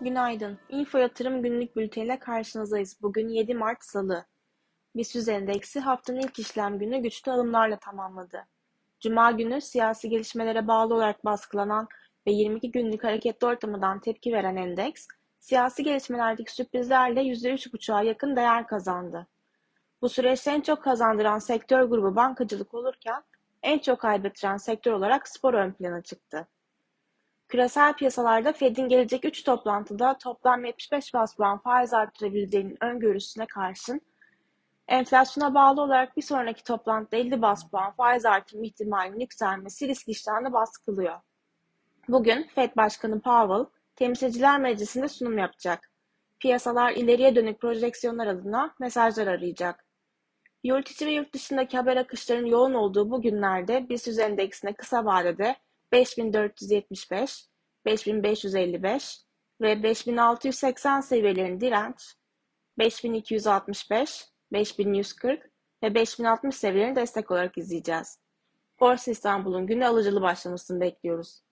Günaydın. Info Yatırım Günlük Bülteniyle karşınızdayız. Bugün 7 Mart Salı. BIST endeksi haftanın ilk işlem günü güçlü alımlarla tamamladı. Cuma günü siyasi gelişmelere bağlı olarak baskılanan ve 22 günlük hareketli ortamından tepki veren endeks, siyasi gelişmelerdeki sürprizlerle %3,5'a yakın değer kazandı. Bu süreçte en çok kazandıran sektör grubu bankacılık olurken en çok kaybettiren sektör olarak spor ön plana çıktı. Küresel piyasalarda Fed'in gelecek 3 toplantıda toplam 75 bas puan faiz arttırabileceğinin öngörüsüne karşın enflasyona bağlı olarak bir sonraki toplantıda 50 bas puan faiz artırma ihtimalinin yükselmesi risk iştahını baskılıyor. Bugün Fed Başkanı Powell Temsilciler Meclisi'nde sunum yapacak. Piyasalar ileriye dönük projeksiyonlar adına mesajlar arayacak. Yurt içi ve yurt dışındaki haber akışlarının yoğun olduğu bu günlerde BIST endeksine kısa vadede 5475, 5555 ve 5680 seviyelerin direnç, 5265, 5140 ve 5060 seviyelerini destek olarak izleyeceğiz. Borsa İstanbul'un günü alıcılı başlamasını bekliyoruz.